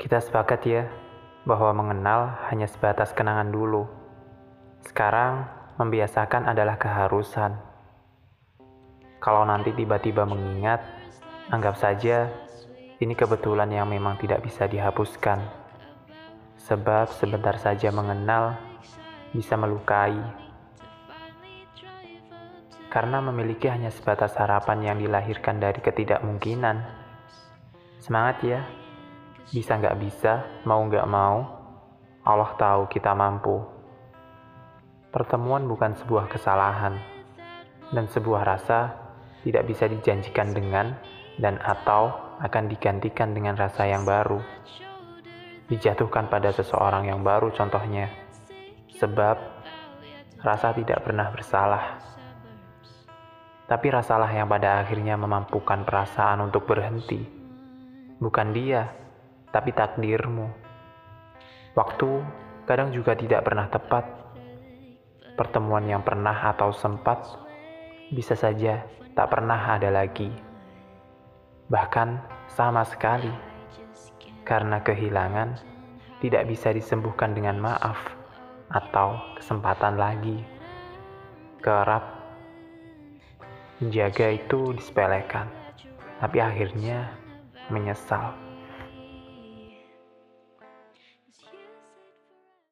Kita sepakat ya, bahwa mengenal hanya sebatas kenangan dulu. Sekarang, membiasakan adalah keharusan. Kalau nanti tiba-tiba mengingat, anggap saja ini kebetulan yang memang tidak bisa dihapuskan. Sebab sebentar saja mengenal bisa melukai. Karena memiliki hanya sebatas harapan yang dilahirkan dari ketidakmungkinan. Semangat ya! Bisa nggak bisa, mau nggak mau, Allah tahu kita mampu. Pertemuan bukan sebuah kesalahan, dan sebuah rasa tidak bisa dijanjikan dengan dan atau akan digantikan dengan rasa yang baru. Dijatuhkan pada seseorang yang baru contohnya, sebab rasa tidak pernah bersalah. Tapi rasalah yang pada akhirnya memampukan perasaan untuk berhenti. Bukan dia, tapi takdirmu. Waktu kadang juga tidak pernah tepat. Pertemuan yang pernah atau sempat bisa saja tak pernah ada lagi. Bahkan sama sekali. Karena kehilangan tidak bisa disembuhkan dengan maaf atau kesempatan lagi. Kerap menjaga itu disepelekan, tapi akhirnya menyesal.